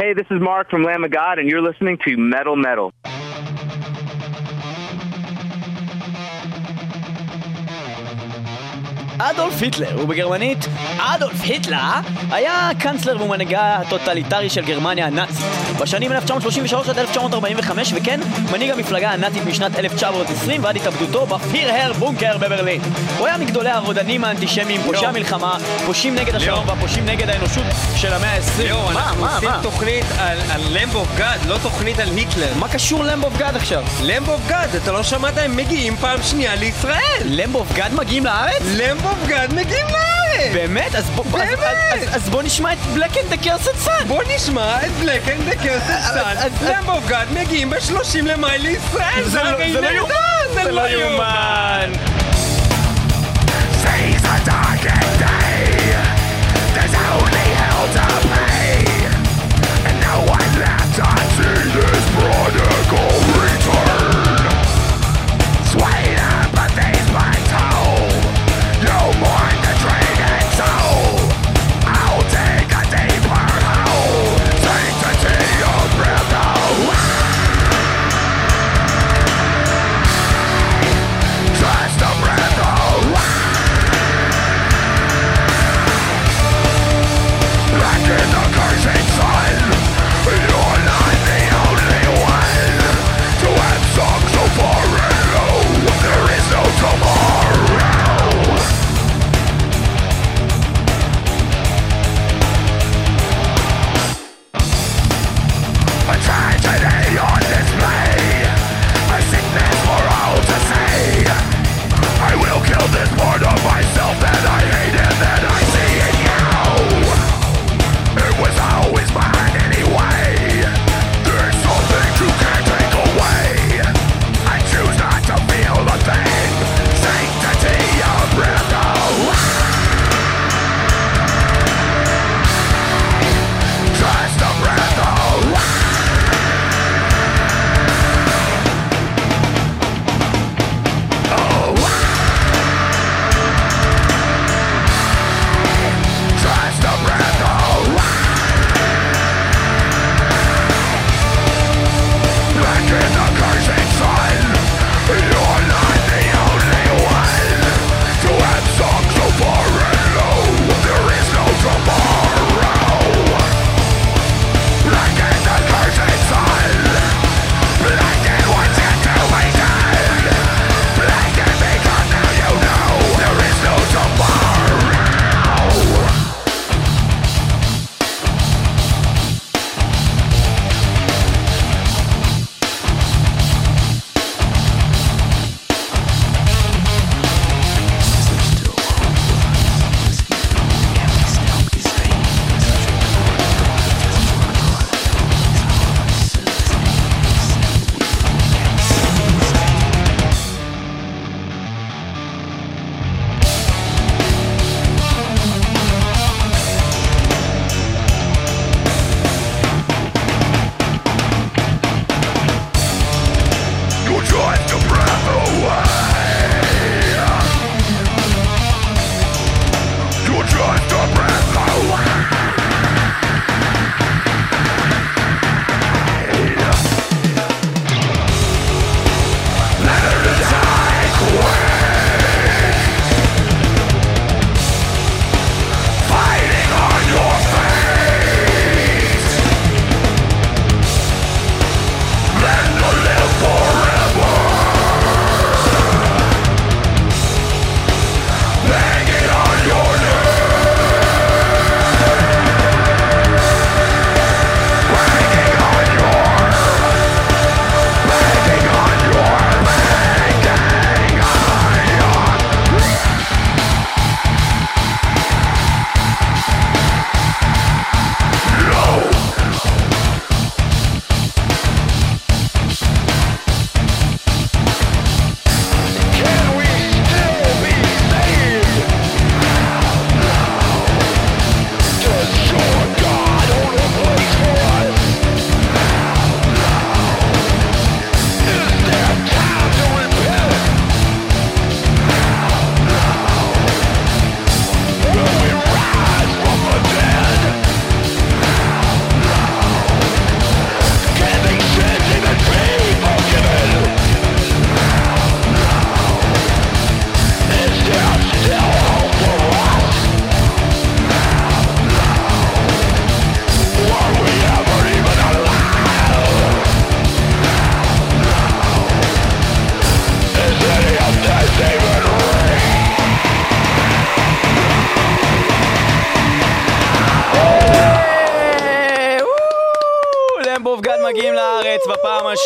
Hey, this is Mark from Lamb of God, and you're listening to Metal Metal. אדולף היטלר, ובגרמנית אדולף היטלר, היה קאנצלר ומנהיגה הטוטליטרי של גרמניה הנאצית בשנים 1933 עד 1945 וכן מנהיג המפלגה הנאצית משנת 1920 ועד התאבדותו בפירהר בונקר בברלין הוא היה מגדולי הרודנים האנטישמיים, פושעי המלחמה, פושעים נגד השלום והפושעים נגד האנושות של המאה ה-20 ליאור, מה, אנחנו מה, עושים מה? תוכנית על למב אוף גאד, לא תוכנית על היטלר. מה קשור למבו אוף גאד עכשיו? למב אוף גאד, אתה לא שמעת? הם מגיעים פעם שנייה לישראל! למבו אוף גאד מגיעים לארץ? למב אוף גאד מגיעים לארץ! באמת? אז בוא- אז- באמת? אז- אז בוא נשמע את בלק אנד דה קרסט סאן בוא נשמע את בלק אנד דקרסט סאן, אז- למב אוף גאד מגיעים ב-30 למאי לישראל! זה לא- הרי זה לא נהדר, יאומן! זה לא יאומן! Seize the darkest day. There's only hell to pay. And no one left to see this prodigal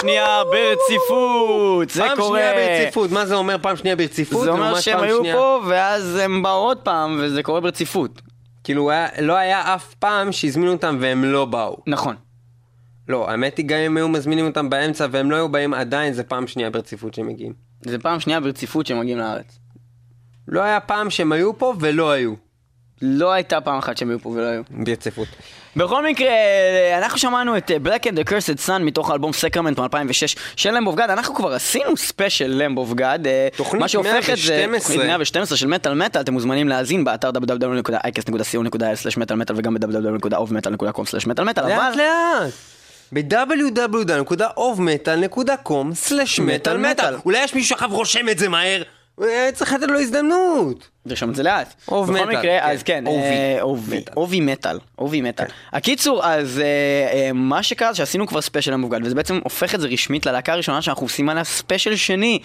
בפעם השנייה ברציפות. זה פעם קורה. שנייה ברציפות, מה זה אומר פעם שנייה ברציפות? זה אומר שהם פעם היו שנייה- פה, ואז הם באו עוד פעם, וזה קורה ברציפות. כאילו, היה- לא היה אף פעם שהזמינו אותם והם לא באו. נכון. לא, האמת היא, גם אם היו מזמינים אותם באמצע והם לא היו באים עדיין, זה פעם שנייה ברציפות שהם מגיעים. זה פעם שנייה ברציפות שהם מגיעים לארץ. לא היה פעם שהם היו פה ולא היו. לא הייתה פעם אחת שהם היו פה ולא היו. ברציפות. בכל מקרה, אנחנו שמענו את אה, Black and the Cursed Sun מתוך האלבום סקרמנט מ-2006 של למב אוף גאד. אנחנו כבר עשינו ספיישל למב אוף גאד. תוכנית מה שהופך את זה, 112. תוכנית 112 של מטאל מטאל, אתם מוזמנים להאזין באתר www.icast.co.il/מטאל מטאל וגם ב-www.ovmetal.com/מטאל מטאל, לאט. לאט. ב-www.ovmetal.com/מטאל מטאל. אולי יש מישהו אחר רושם את זה מהר? אה, צריך לתת לו הזדמנות. תרשום את זה לאט. אוב בכל מטאל, מקרה, כן. אז כן, אובי. אה, מטאל. אובי מטאל. כן. הקיצור, אז אה, אה, מה שקרה זה שעשינו כבר ספיישל למבוגד, וזה בעצם הופך את זה רשמית ללהקה הראשונה שאנחנו עושים עליה ספיישל שני.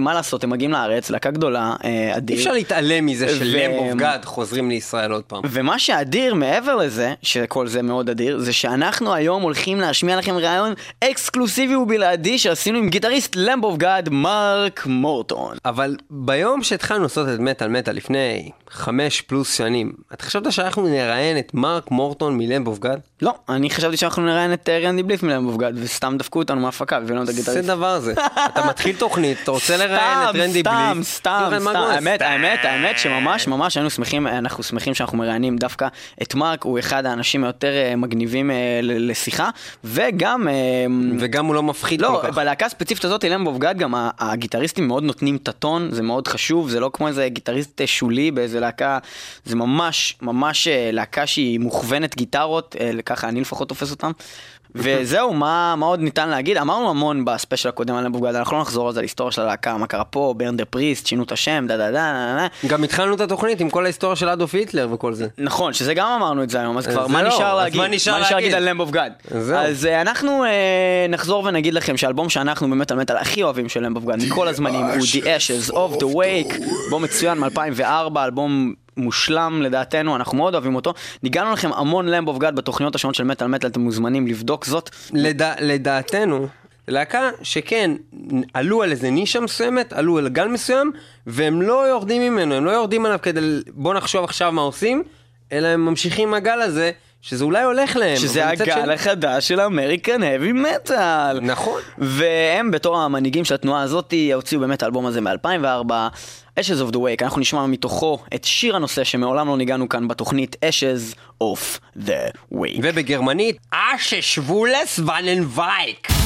מה לעשות, הם מגיעים לארץ, להקה גדולה, אה, אי אדיר. אפשר להתעלם מזה ו- שלמב אוף גאד חוזרים לישראל עוד פעם. ומה שאדיר מעבר לזה, שכל זה מאוד אדיר, זה שאנחנו היום הולכים להשמיע לכם ראיון אקסקלוסיבי ובלעדי שעשינו עם גיטריסט למב אוף גאד, מרק מורטון. אבל ביום שהתחלנו לעשות את מטאל מטאל לפני חמש פלוס שנים, אתה חשבת שאנחנו נראיין את מרק מורטון מלמב אוף גאד? לא, אני חשבתי שאנחנו נראיין את רנדי בליף מלמב אוף גאד, וסתם דפקו אותנו מההפקה והבאנו את זה הגיטריסט. דבר זה. אתה מתחיל תוכנית, אתה רוצה לראיין את רנדי סתם, בליף. סתם, מה סתם, קורה. האמת, האמת, האמת שממש ממש היינו שמחים, אנחנו שמחים שאנחנו מראיינים דווקא את מרק, הוא אחד האנשים היותר אה, מגניבים אה, לשיחה, וגם... אה, וגם הוא לא מפחיד לא, כל כך. בלהקה הספציפית הזאת, אילם בובגד, גם הגיטריסטים מאוד נותנים את הטון, זה מאוד חשוב, זה לא כמו איזה גיטריסט אה, שולי באיזה להקה, זה ממש, ממש אה, להקה שהיא מוכוונת גיטרות, אה, ככה אני לפחות תופס אותם. וזהו, מה, מה עוד ניתן להגיד? אמרנו המון בספיישל הקודם על בובגד, אנחנו לא נחזור על זה, על ההיסטוריה של הלהקה, מה קרה פה, ברן דה פריסט, שינו את השם, דה דה דה דה דה. גם התחלנו את התוכנית עם כל ההיסטוריה של אדולף היטלר וכל זה. נכון, שזה גם אמרנו את זה היום, אז כבר מה לא, נשאר אז להגיד? מה נשאר להגיד להגיד? על למב אוף גאד? אז אה, אנחנו אה, נחזור ונגיד לכם שהאלבום שאנחנו במטאל מטאל הכי אוהבים של למב אוף גאד מכל הזמנים הוא The Ashes of the Wake, אלבום מצוין מ-2004, אלבום מושלם לדעתנו, אנחנו מאוד אוהבים אותו. ניגענו לכם המון למב אוף גאד בתוכניות השונות של מטאל מטאל, אתם מוזמנים לבדוק זאת. לדע, לדעתנו, להקה שכן, עלו על איזה נישה מסוימת, עלו על גל מסוים, והם לא יורדים ממנו, הם לא יורדים עליו כדי, בוא נחשוב עכשיו מה עושים, אלא הם ממשיכים עם הגל הזה, שזה אולי הולך להם. שזה הגל שני- החדש של אמריקן האבי מטאל. נכון. והם בתור המנהיגים של התנועה הזאת הוציאו באמת האלבום הזה מ-2004, Ashes of the Wake, אנחנו נשמע מתוכו את שיר הנושא שמעולם לא ניגענו כאן בתוכנית Ashes of the Wake. ובגרמנית, אשה שבולס וננווייק.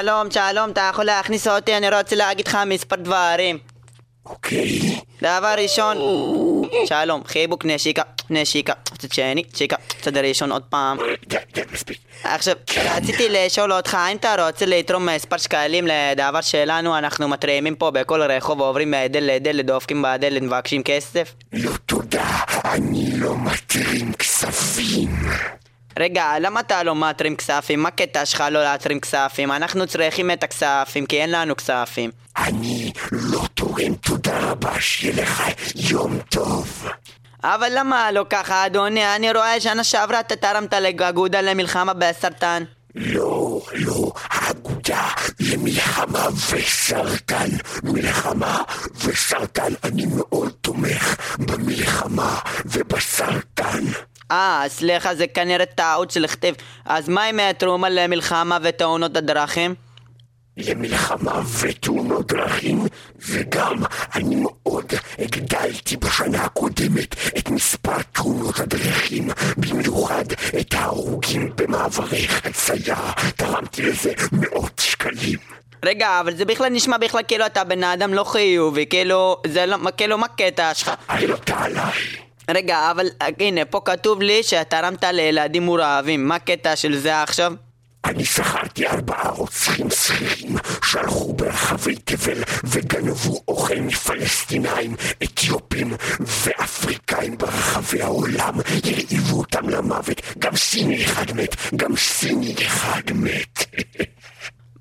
שלום, שלום, אתה יכול להכניס אותי, אני רוצה להגיד לך מספר דברים. אוקיי. דבר ראשון, שלום, חיבוק נשיקה, נשיקה, קצת שני, שיקה, צד ראשון עוד פעם. עכשיו, רציתי לשאול אותך, האם אתה רוצה לתרום מספר שקלים לדבר שלנו? אנחנו מתרימים פה בכל רחוב, עוברים מדל לדל, דופקים בדלת, מבקשים כסף? לא תודה, אני לא מתרים כספים. רגע, למה אתה לא מתרים כספים? מה הקטע שלך לא להתרים כספים? אנחנו צריכים את הכספים, כי אין לנו כספים. אני לא תורם תודה רבה, שיהיה לך יום טוב. אבל למה לא ככה, אדוני? אני רואה שנה שעברה אתה תרמת לאגודה למלחמה בסרטן. לא, לא, האגודה למלחמה וסרטן. מלחמה וסרטן, אני מאוד תומך במלחמה ובסרטן. אה, סליחה, זה כנראה טעות של כתיב. אז מה עם התרומה למלחמה ותאונות הדרכים? למלחמה ותאונות דרכים, וגם אני מאוד הגדלתי בשנה הקודמת את מספר תאונות הדרכים, במיוחד את ההרוגים במעברי חצייה, תרמתי לזה מאות שקלים. רגע, אבל זה בכלל נשמע בכלל כאילו אתה בן אדם לא חיובי, כאילו, זה לא, כאילו, מה הקטע שלך? עלתה עליי. רגע, אבל אה, הנה, פה כתוב לי שתרמת לילדים מורעבים, מה הקטע של זה עכשיו? אני שכרתי ארבעה רוצחים שכירים שהלכו ברחבי תבל וגנבו אוכל מפלסטינאים, אתיופים ואפריקאים ברחבי העולם, הרעיבו אותם למוות. גם סיני אחד מת, גם סיני אחד מת.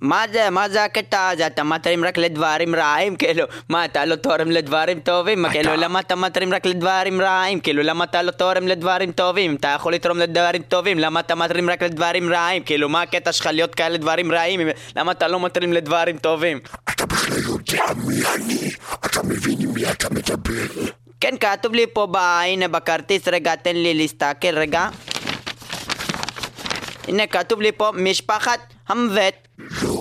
מה זה, מה זה הקטע הזה? אתה מתרים רק לדברים רעים? כאילו, מה, אתה לא תורם לדברים טובים? מה, כאילו, למה אתה מתרים רק לדברים רעים? כאילו, למה אתה לא תורם לדברים טובים? אתה יכול לתרום לדברים טובים, למה אתה מתרים רק לדברים רעים? כאילו, מה הקטע שלך להיות כאלה דברים רעים? למה אתה לא מתרים לדברים טובים? אתה בכלל יודע מי אני? אתה מבין עם מי אתה מדבר? כן, כתוב לי פה, ב... הנה בכרטיס, רגע, תן לי להסתכל, רגע. הנה, כתוב לי פה, משפחת המוות. לא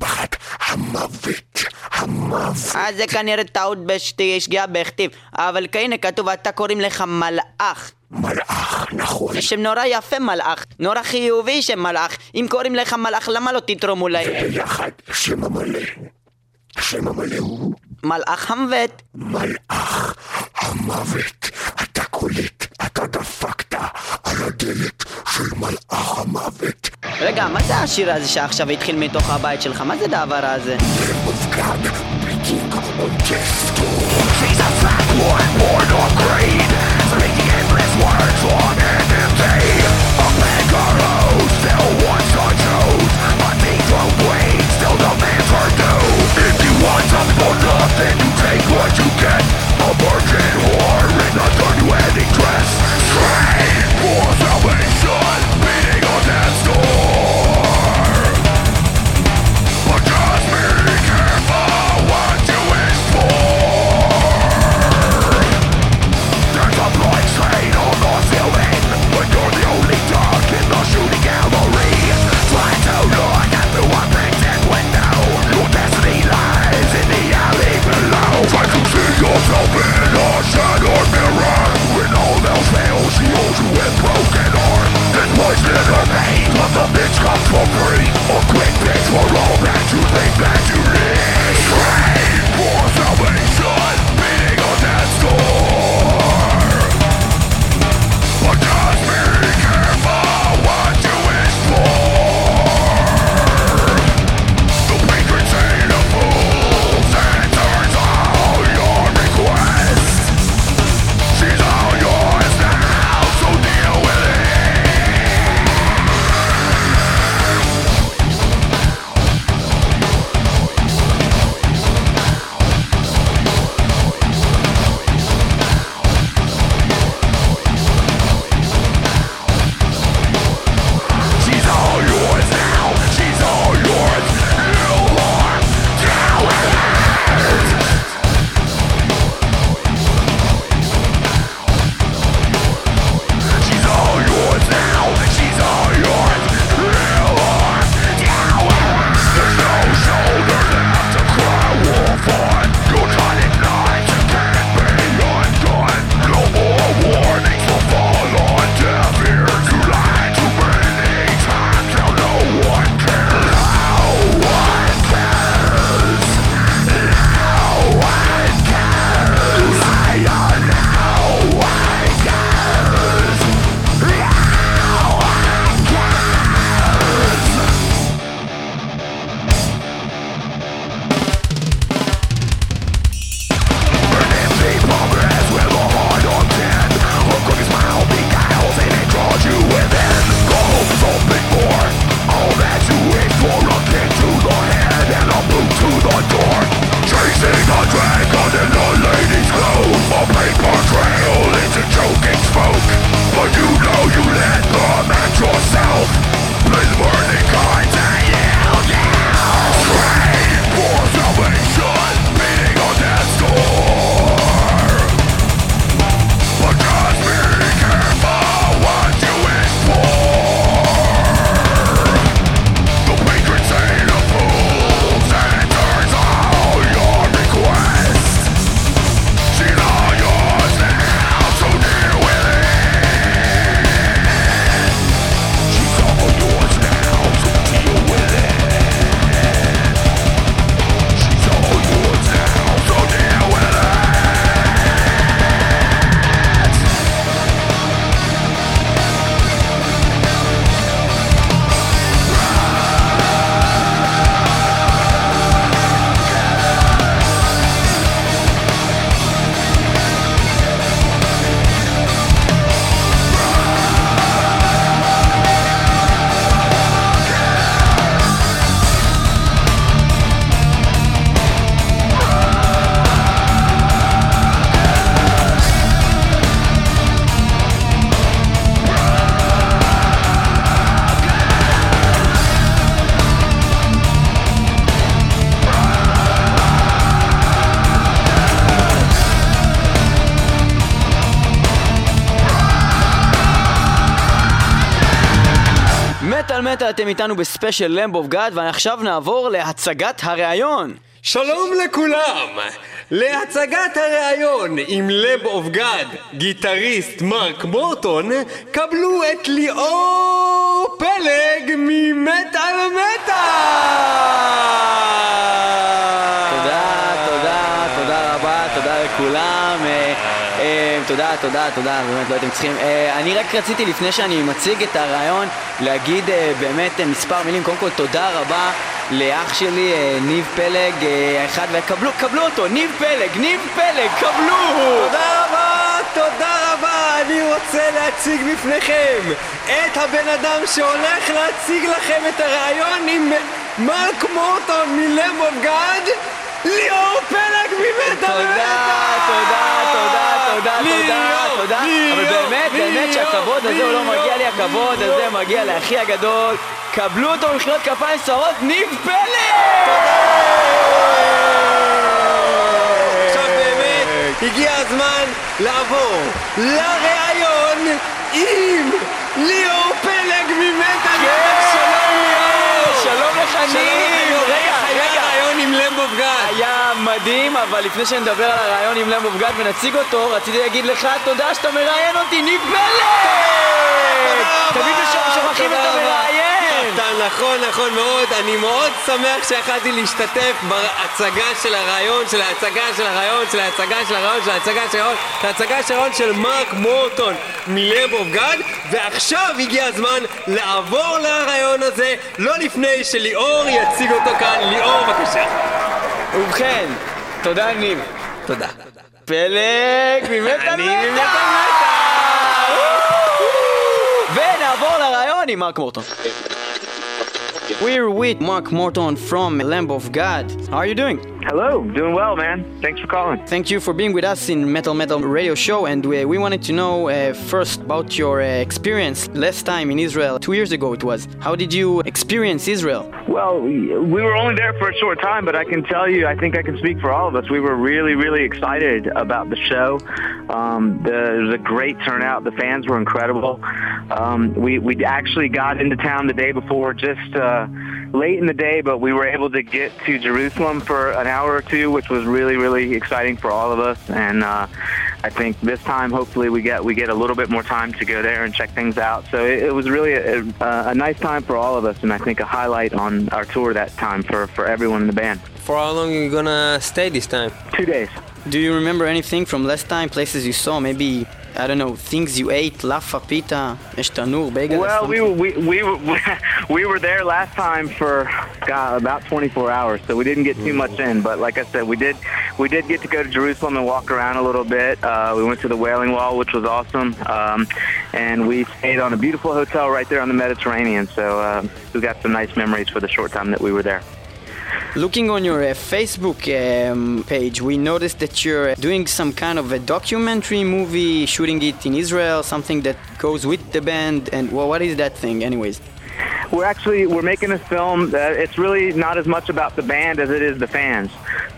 משפחת המוות. המוות. אז זה כנראה טעות בשתי שגיאה בכתיב. אבל הנה כתוב, אתה קוראים לך מלאך. מלאך, נכון. זה שם נורא יפה מלאך, נורא חיובי שם מלאך. אם קוראים לך מלאך, למה לא תתרום אולי? ביחד, השם המלא. השם המלא הוא מלאך המוות. מלאך המוות. קולט, אתה דפקת על הדלת של מלאך המוות. רגע, מה זה השיר הזה שעכשיו התחיל מתוך הבית שלך? מה זה הדבר הזה? מופקד בדינג אונטסטו. She's a fat one, born of greed. Speaking endless words long and empty. A kangaroo still wants to choose. A deep-throat queen still demands her due. If you want something for nothing, you take what you get. A virgin whore in a dirty wedding dress. Three, four, three fails you. a broken arm and was never made, but the bitch come for free A quick bitch for all that you think that you need אתם איתנו בספיישל למב אוף גאד ועכשיו נעבור להצגת הראיון. שלום לכולם! להצגת הראיון עם לב אוף גאד, גיטריסט מרק מורטון, קבלו את ליאור פלג ממטאל מטאל! תודה, תודה, תודה רבה, תודה לכולם. אה, אה, תודה, תודה, תודה, באמת לא הייתם צריכים. אה, אני רק רציתי לפני שאני מציג את הרעיון להגיד אה, באמת אה, מספר מילים. קודם כל תודה רבה לאח שלי ניב פלג, האחד, וקבלו, קבלו אותו, ניב פלג, ניב פלג, קבלו! תודה רבה, תודה רבה, אני רוצה להציג בפניכם את הבן אדם שהולך להציג לכם את הרעיון עם מרק מורטון גאד, ליאור פלג ממטאל תודה, תודה, תודה, תודה, תודה, תודה. אבל באמת, באמת שהכבוד הזה הוא לא מגיע לי, הכבוד הזה מגיע לאחי הגדול. קבלו אותו במחיאות כפיים סוערות, ניב פלג! עכשיו באמת הגיע הזמן לעבור לראיון עם ליאור פלג ממטאל כן! שלום ליאור! שלום לך שלום ניב! רגע, איך היה רגע. ראיון עם למבו גד? היה מדהים, אבל לפני שנדבר על הרעיון עם למבו גד ונציג אותו, רציתי להגיד לך תודה שאתה מראיין אותי, ניב פלג! תמיד שוכחים את המראיין! אתה נכון, נכון מאוד. אני מאוד שמח שיכלתי להשתתף בהצגה של הרעיון, של ההצגה של הרעיון, של ההצגה של הרעיון, של ההצגה של הרעיון, של ההצגה של הרעיון של מרק מורטון מלב אוף גד, ועכשיו הגיע הזמן לעבור לרעיון הזה, לא לפני שליאור יציג אותו כאן. ליאור, בבקשה. ובכן, תודה ניב. תודה. פלג מטאל! ממטאל ונעבור לרעיון עם מרק מורטון. We're with Mark Morton from Lamb of God. How are you doing? Hello, doing well, man. Thanks for calling. Thank you for being with us in Metal Metal Radio Show, and we, we wanted to know uh, first about your uh, experience last time in Israel. Two years ago it was. How did you experience Israel? Well, we we were only there for a short time, but I can tell you, I think I can speak for all of us. We were really, really excited about the show. Um, the, there was a great turnout. The fans were incredible. Um, we we actually got into town the day before, just uh, late in the day, but we were able to get to Jerusalem for an hour or two, which was really, really exciting for all of us. And uh, I think this time, hopefully, we get we get a little bit more time to go there and check things out. So it, it was really a, a, a nice time for all of us, and I think a highlight on our tour that time for for everyone in the band. For how long are you gonna stay this time? Two days. Do you remember anything from last time? Places you saw? Maybe, I don't know things you ate, laffa pita, eshtanur, bagel. Well, we, we we we we were there last time for God, about 24 hours, so we didn't get too much in. But like I said, we did we did get to go to Jerusalem and walk around a little bit. Uh, we went to the Wailing Wall, which was awesome, um, and we stayed on a beautiful hotel right there on the Mediterranean. So uh, we got some nice memories for the short time that we were there. Looking on your uh, Facebook um, page, we noticed that you're doing some kind of a documentary movie, shooting it in Israel, something that goes with the band. And well, what is that thing, anyways? We're actually we're making a film. That it's really not as much about the band as it is the fans.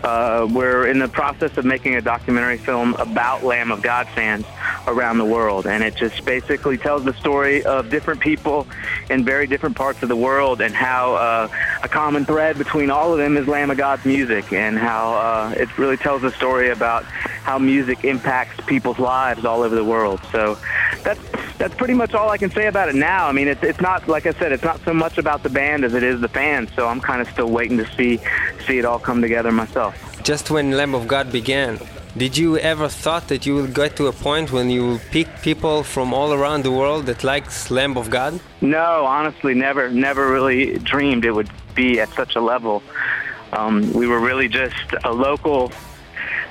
Uh, we're in the process of making a documentary film about Lamb of God fans around the world, and it just basically tells the story of different people in very different parts of the world, and how uh, a common thread between all of them is Lamb of God's music, and how uh, it really tells a story about how music impacts people's lives all over the world. So that's that's pretty much all I can say about it now. I mean, it's it's not like I said, it's not so much about the band as it is the fans. So I'm kind of still waiting to see see it all come together myself. Just when Lamb of God began, did you ever thought that you would get to a point when you will pick people from all around the world that likes Lamb of God? No, honestly, never never really dreamed it would be at such a level. Um, we were really just a local.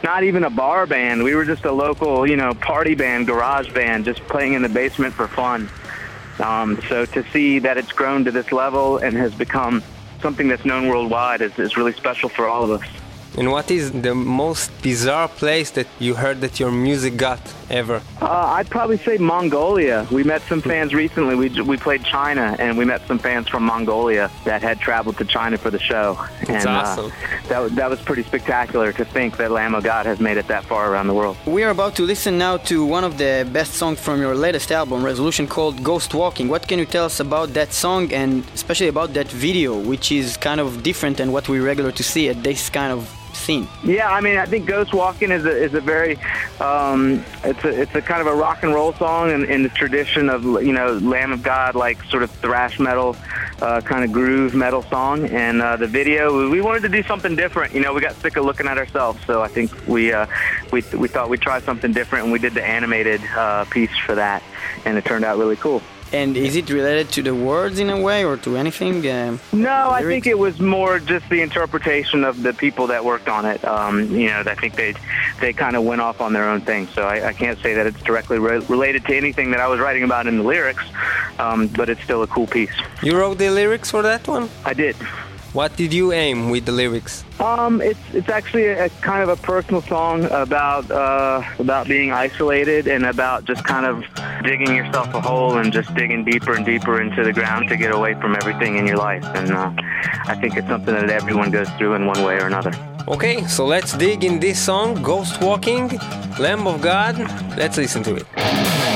Not even a bar band. We were just a local, you know, party band, garage band, just playing in the basement for fun. Um, so to see that it's grown to this level and has become something that's known worldwide is, is really special for all of us. And what is the most bizarre place that you heard that your music got ever? Uh, I'd probably say Mongolia. We met some fans recently. We we played China, and we met some fans from Mongolia that had traveled to China for the show. That's and, awesome. Uh, that that was pretty spectacular to think that Lamb of God has made it that far around the world. We are about to listen now to one of the best songs from your latest album, Resolution, called Ghost Walking. What can you tell us about that song and especially about that video, which is kind of different than what we regular to see at this kind of scene? Yeah, I mean, I think Ghost Walking is a is a very um, it's a it's a kind of a rock and roll song in, in the tradition of you know Lamb of God, like sort of thrash metal, uh, kind of groove metal song. And uh, the video, we wanted to do something different. You know, we got sick of looking at ourselves, so I think we uh, we we thought we'd try something different, and we did the animated uh, piece for that, and it turned out really cool. And is it related to the words in a way or to anything? Um, No, I think it was more just the interpretation of the people that worked on it. Um, you know, I think they they kind of went off on their own thing. So I, I can't say that it's directly re- related to anything that I was writing about in the lyrics, um, but it's still a cool piece. You wrote the lyrics for that one? I did. What did you aim with the lyrics? Um, it's it's actually a, kind of a personal song about uh, about being isolated and about just kind of digging yourself a hole and just digging deeper and deeper into the ground to get away from everything in your life. And uh, I think it's something that everyone goes through in one way or another. Okay, so let's dig in this song, Ghost Walking, Lamb of God. Let's listen to it.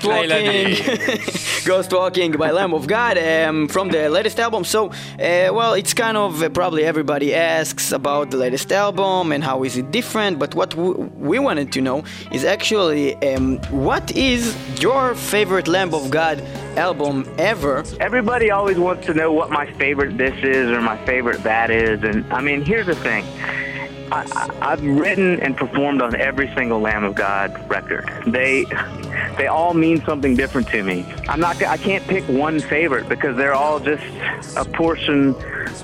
Ghost Walking, Ghost Walking by Lamb of God um, from the latest album. So, uh, well, it's kind of uh, probably everybody asks about the latest album and how is it different. But what w- we wanted to know is actually um, what is your favorite Lamb of God album ever? Everybody always wants to know what my favorite this is or my favorite that is, and I mean, here's the thing I, I've written and performed on every single Lamb of God record. They, they all mean something different to me. I'm not. I can't pick one favorite because they're all just a portion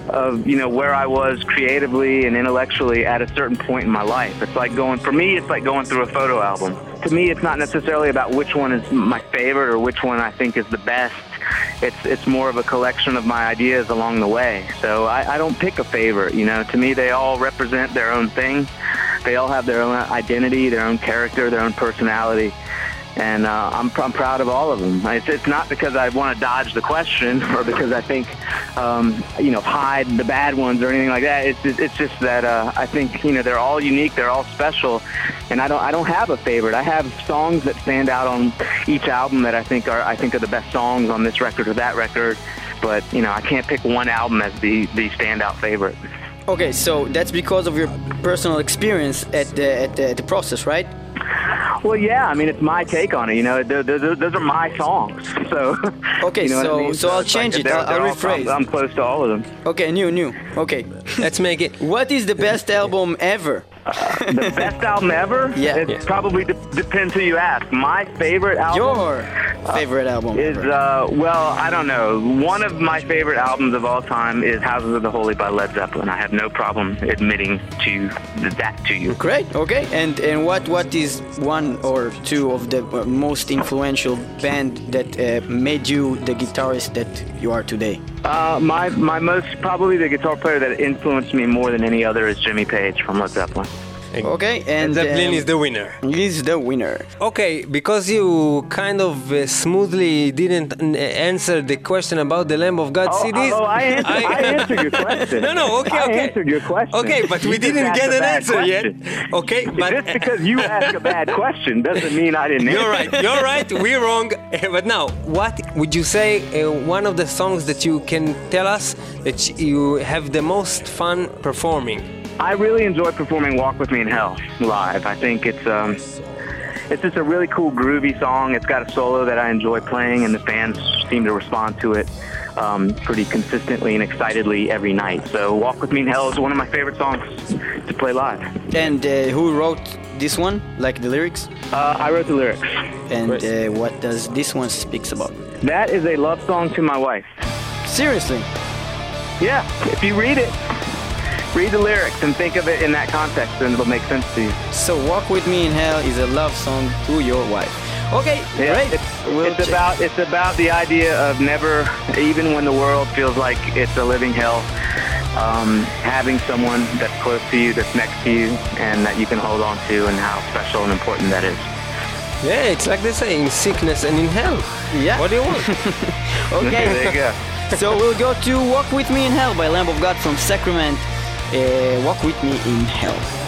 of you know where I was creatively and intellectually at a certain point in my life. It's like going for me. It's like going through a photo album. To me, it's not necessarily about which one is my favorite or which one I think is the best it's it's more of a collection of my ideas along the way. So I, I don't pick a favorite. You know, to me they all represent their own thing. They all have their own identity, their own character, their own personality, and uh, I'm I'm proud of all of them. It's, it's not because I want to dodge the question or because I think um, you know hide the bad ones or anything like that. It's just, it's just that uh, I think you know they're all unique, they're all special, and I don't I don't have a favorite. I have songs that stand out on each album that I think are I think are the best songs on this record or that record. But you know I can't pick one album as the the standout favorite. Okay, so that's because of your personal experience at the, at the, at the process, right? Well, yeah, I mean it's my take on it. You know, those, those, those are my songs. So Okay, you know so- I mean? so I'll it's like change it. they're- I'll- I'll they're all- rephrase. I'm, I'm close to all of them. Okay, new, new. Okay. Let's make it. What is the best album ever? The best album ever? Yeah. It Yeah. probably de- depends who you ask. My favorite album Your favorite album is ever. uh well, I don't know. One of my favorite albums of all time is Houses of the Holy by Led Zeppelin. I have no problem admitting to that to you. Great. Okay. And and what what is one or two of the uh, most influential band that uh, made you the guitarist that you are today? Uh, my my most probably the guitar player that influenced me more than any other is Jimmy Page from Led Zeppelin. Okay. And Zeppelin um, is the winner. is the winner. Okay, because you kind of uh, smoothly didn't n- answer the question about the Lamb of God Oh, CDs. oh, I answered, I, answered your question. No, no, okay, I okay. answered your question. Okay, but we You just didn't get an bad answer yet. Okay, but Just because you ask a bad question doesn't mean I didn't You're answer. right. You're right. We're wrong. But now, what would you say? Uh, one of the songs that you can tell us that you have the most fun performing. I really enjoy performing "Walk with Me in Hell" live. I think it's um, it's just a really cool, groovy song. It's got a solo that I enjoy playing, and the fans seem to respond to it um, pretty consistently and excitedly every night. So, "Walk with Me in Hell" is one of my favorite songs to play live. And uh, who wrote this one? Like the lyrics? Uh, I wrote the lyrics. And uh, what does this one speaks about? That is a love song to my wife. Seriously. Yeah, if you read it, read the lyrics and think of it in that context, and it'll make sense to you. So Walk With Me in Hell is a love song to your wife. Okay, Yeah, great. It's, We'll it's about it's about the idea of never, even when the world feels like it's a living hell, um, having someone that's close to you, that's next to you, and that you can hold on to, and how special and important that is. Yeah, it's like they say in sickness and in hell. Yeah. What do you want? Okay. there you go. so we'll go to Walk With Me in Hell by Lamb of God from Sacrament. Uh, Walk With Me in Hell.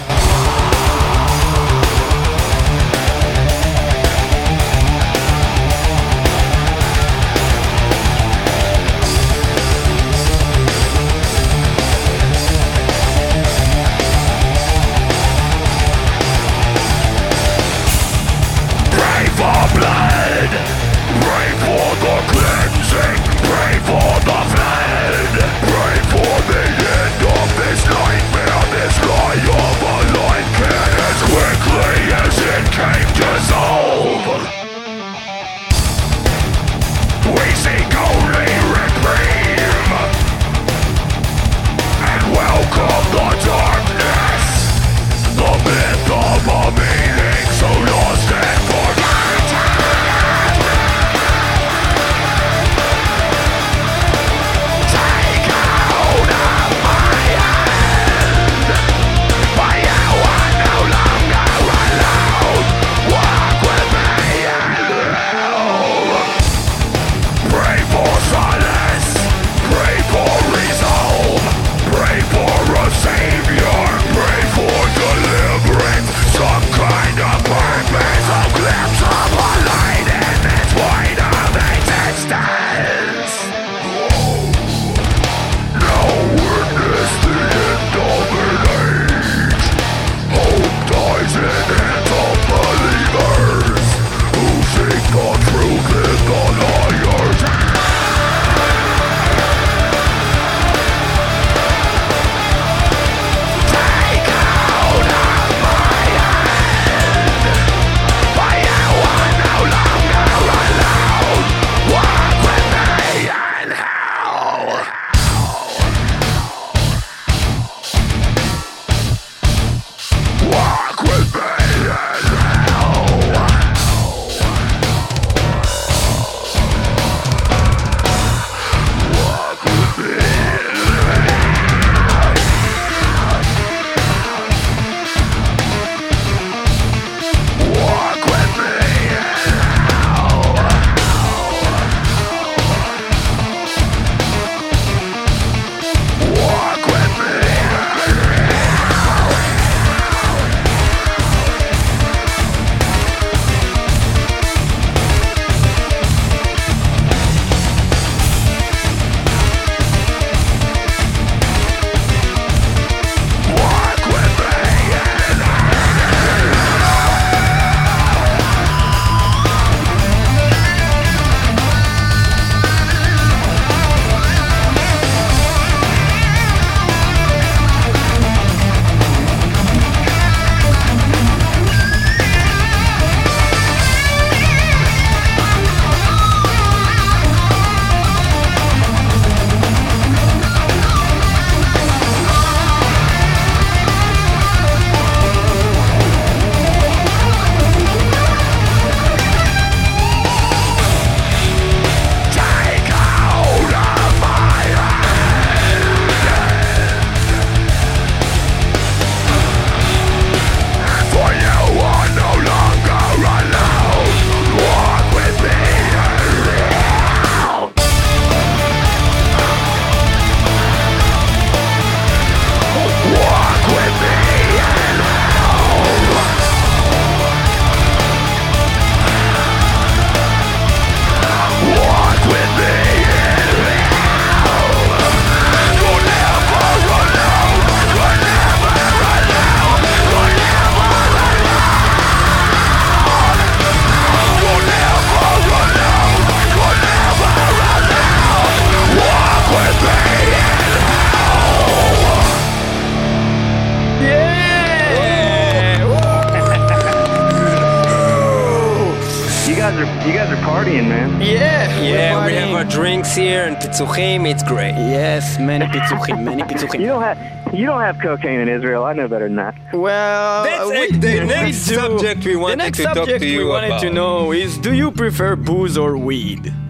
Here and pizzuchim, it's great. Yes, many pizzuchim, many You don't have you don't have cocaine in Israel. I know better than that. Well, That's we, it. The we next do. subject we the wanted next to talk to you we wanted to about. know is: Do you prefer booze or weed?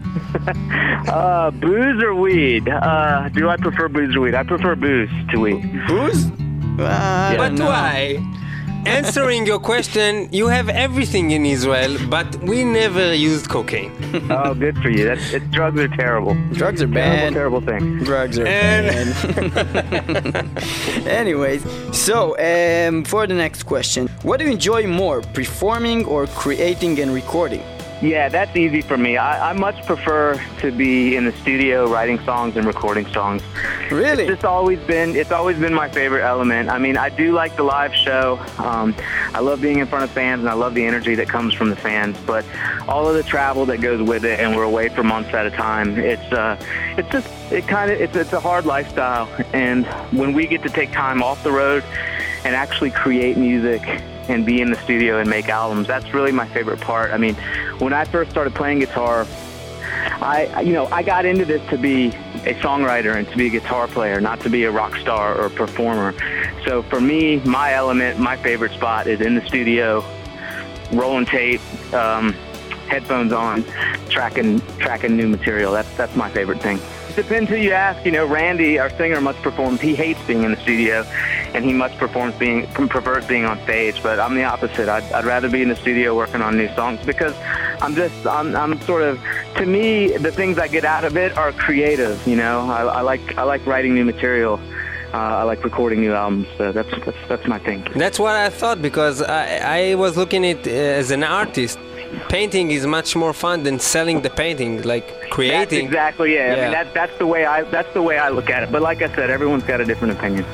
Uh, booze or weed? Uh, do I prefer booze or weed? I prefer booze to weed. Booze? Uh, I But don't why? Answering your question, you have everything in Israel, but we never used cocaine. Oh, good for you. That's it, drugs are terrible. Drugs are Terrible, bad. terrible thing. Drugs are And- bad. Anyways, so um, for the next question, what do you enjoy more, performing or creating and recording? Yeah, that's easy for me. I, I much prefer to be in the studio writing songs and recording songs. Really? It's just always been it's always been my favorite element. I mean, I do like the live show. Um, I love being in front of fans, and I love the energy that comes from the fans. But all of the travel that goes with it, and we're away for months at a time. It's uh, it's just it kind of it's it's a hard lifestyle. And when we get to take time off the road and actually create music and be in the studio and make albums, that's really my favorite part. I mean, when I first started playing guitar, I, you know, I got into this to be a songwriter and to be a guitar player, not to be a rock star or a performer. So for me, my element, my favorite spot is in the studio, rolling tape, um, headphones on, tracking tracking new material. That's that's my favorite thing. Depends who you ask. You know, Randy, our singer, much performs. He hates being in the studio, and he much performs being prefers being on stage. But I'm the opposite. I'd, I'd rather be in the studio working on new songs because I'm just I'm I'm sort of to me the things I get out of it are creative. You know, I, I like I like writing new material. Uh, I like recording new albums. So that's that's that's my thing. That's what I thought because I, I was looking at it as an artist. Painting is much more fun than selling the painting, like That's creating. exactly it. I Yeah. mean, that, that's the way I that's the way I look at it. But like I said, everyone's got a different opinion.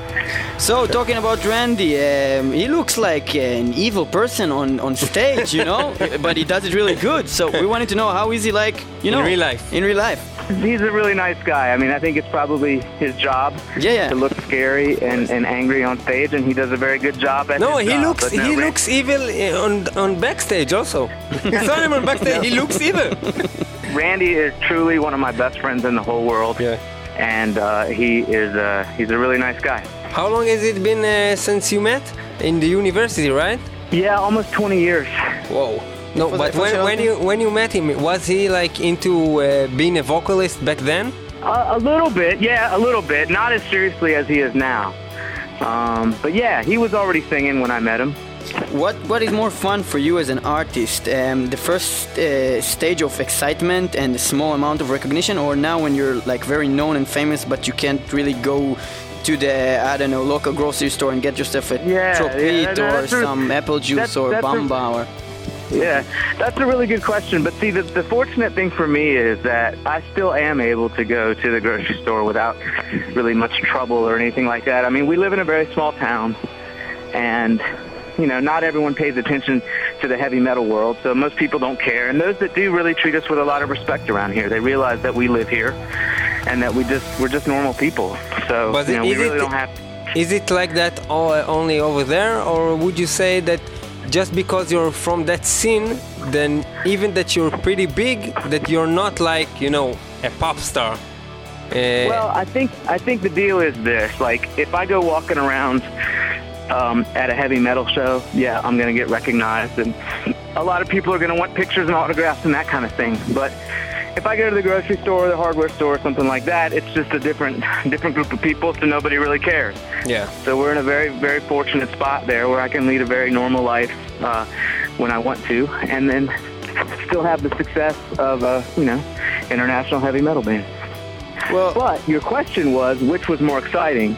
So talking about Randy, um, he looks like an evil person on, on stage, you know, but he does it really good. So we wanted to know how is he like, you know, In know, real life. In real life. He's a really nice guy. I mean, I think it's probably his job Yeah, yeah. to look scary and, and angry on stage, and he does a very good job at No, his he job. looks no, he Ran- looks evil uh, on on backstage also. I saw him on backstage. He looks evil. Randy is truly one of my best friends in the whole world. Yeah. And uh, he is uh, he's a really nice guy. How long has it been uh, since you met? in the university, right? Yeah, almost 20 years. Whoa. No, Was but that when, when you when you met him, was he like into uh, being a vocalist back then? Uh, a little bit, yeah, a little bit. Not as seriously as he is now. Um, but yeah, he was already singing when I met him. What What is more fun for you as an artist? Um, the first uh, stage of excitement and a small amount of recognition, or now when you're like very known and famous, but you can't really go to the I don't know local grocery store and get yourself a Yeah, tropit yeah, no, or that's a- some apple juice that's- or that's a- or Yeah, that's a really good question. But see, the, the fortunate thing for me is that I still am able to go to the grocery store without really much trouble or anything like that. I mean, we live in a very small town, and you know, not everyone pays attention to the heavy metal world, so most people don't care. And those that do really treat us with a lot of respect around here. They realize that we live here, and that we just we're just normal people. So But you know, we is really it- don't have. Is it like that all, only over there, or would you say that just because you're from that scene, then even that you're pretty big, that you're not like you know a pop star? Uh, Well, I think I think the deal is this: like, if I go walking around um, at a heavy metal show, yeah, I'm gonna get recognized, and a lot of people are gonna want pictures and autographs and that kind of thing. But if I go to the grocery store or the hardware store or something like that, it's just a different different group of people, so nobody really cares. yeah. So we're in a very, very fortunate spot there where I can lead a very normal life uh, when I want to, and then still have the success of a, you know, international heavy metal band. well But your question was, which was more exciting,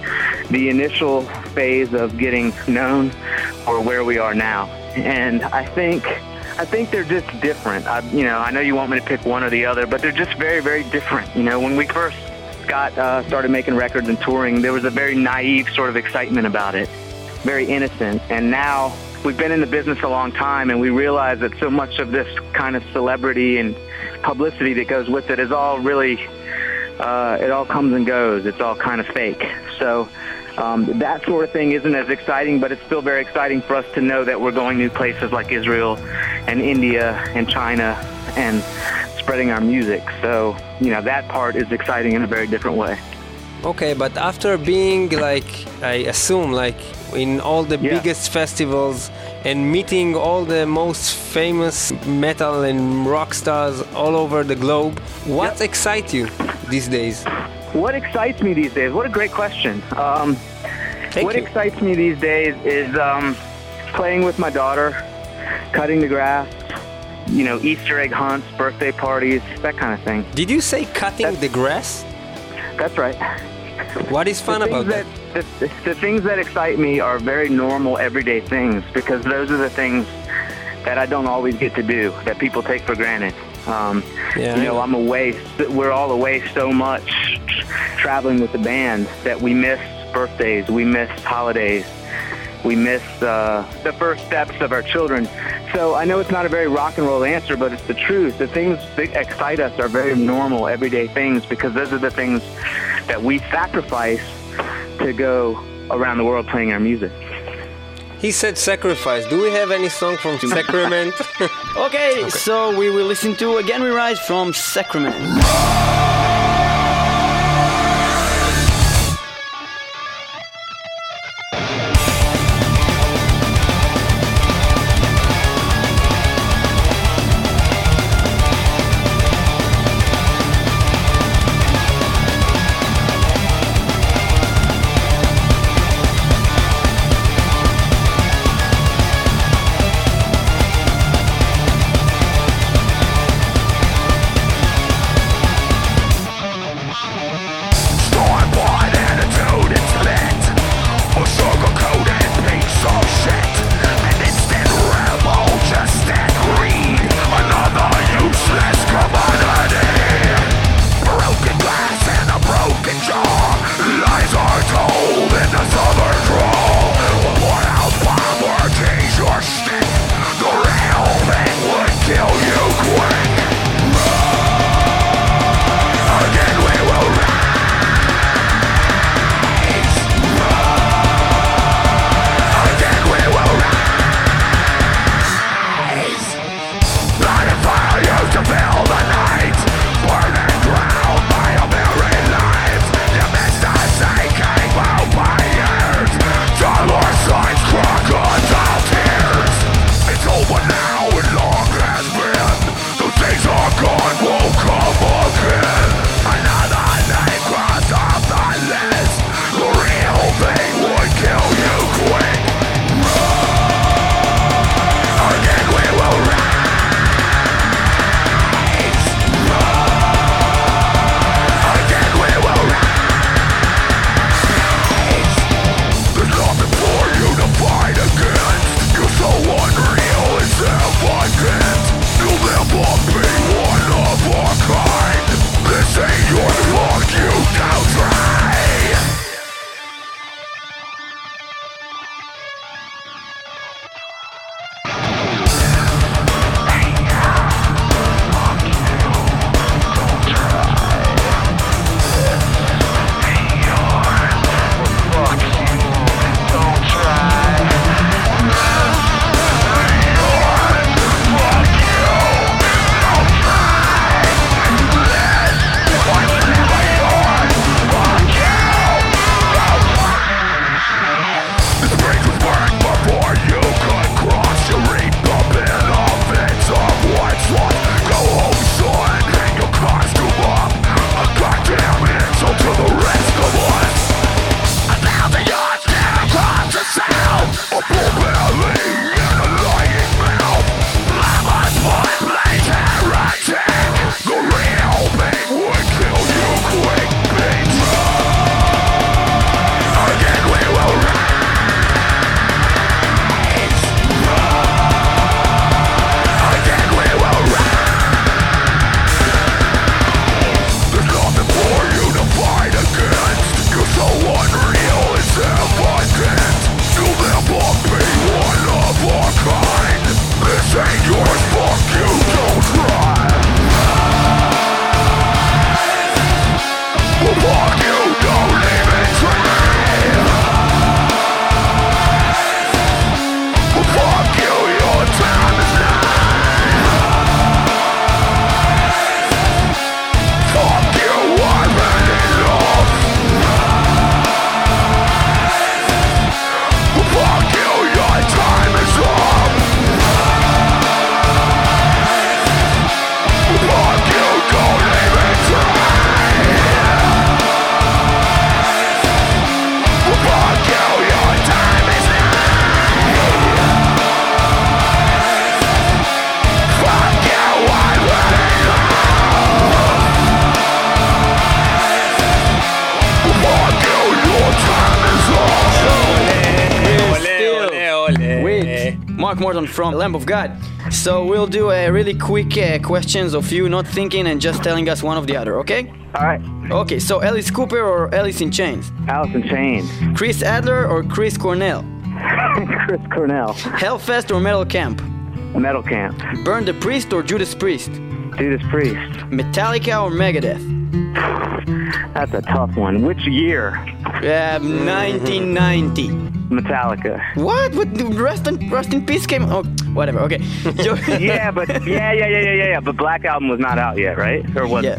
the initial phase of getting known or where we are now? And I think, I think they're just different. I, you know, I know you want me to pick one or the other, but they're just very, very different. You know, when we first got uh, started making records and touring, there was a very naive sort of excitement about it, very innocent. And now we've been in the business a long time, and we realize that so much of this kind of celebrity and publicity that goes with it is all really uh, it all comes and goes. It's all kind of fake. So um, that sort of thing isn't as exciting, but it's still very exciting for us to know that we're going to places like Israel and India and China and spreading our music. So, you know, that part is exciting in a very different way. Okay, but after being like, I assume, like in all the Yeah. biggest festivals and meeting all the most famous metal and rock stars all over the globe, what excites you these days? What excites me these days? What a great question. Um, what you. excites me these days is um, playing with my daughter, cutting the grass, you know, Easter egg hunts, birthday parties, that kind of thing. Did you say cutting the grass? That's right. What is fun about that? that, the, the things that excite me are very normal, everyday things because those are the things that I don't always get to do that people take for granted. Um, Yeah, you know. I'm away. We're all away so much traveling with the band that we miss birthdays, we miss holidays, we miss uh, the first steps of our children. So I know it's not a very rock and roll answer, but it's the truth. The things that excite us are very normal, everyday things because those are the things that we sacrifice to go around the world playing our music. He said sacrifice. Do we have any song from Sacrament? okay, so we will listen to again we rise from Sacrament Mark Morton from Lamb of God. So we'll do a really quick uh, questions of you not thinking and just telling us one of the other, okay? All right. Okay, so Alice Cooper or Alice in Chains? Alice in Chains. Chris Adler or Chris Cornell? Chris Cornell. Hellfest or Metal Camp? Metal Camp. Burn the Priest or Judas Priest? Judas Priest. Metallica or Megadeth? That's a tough one. Which year? Uh, 1990. Metallica. What? What? Rest in, Rust in Peace came. Oh, whatever. Okay. Yeah, but yeah, yeah, yeah, yeah, yeah, yeah. But Black Album was not out yet, right? Or was yeah.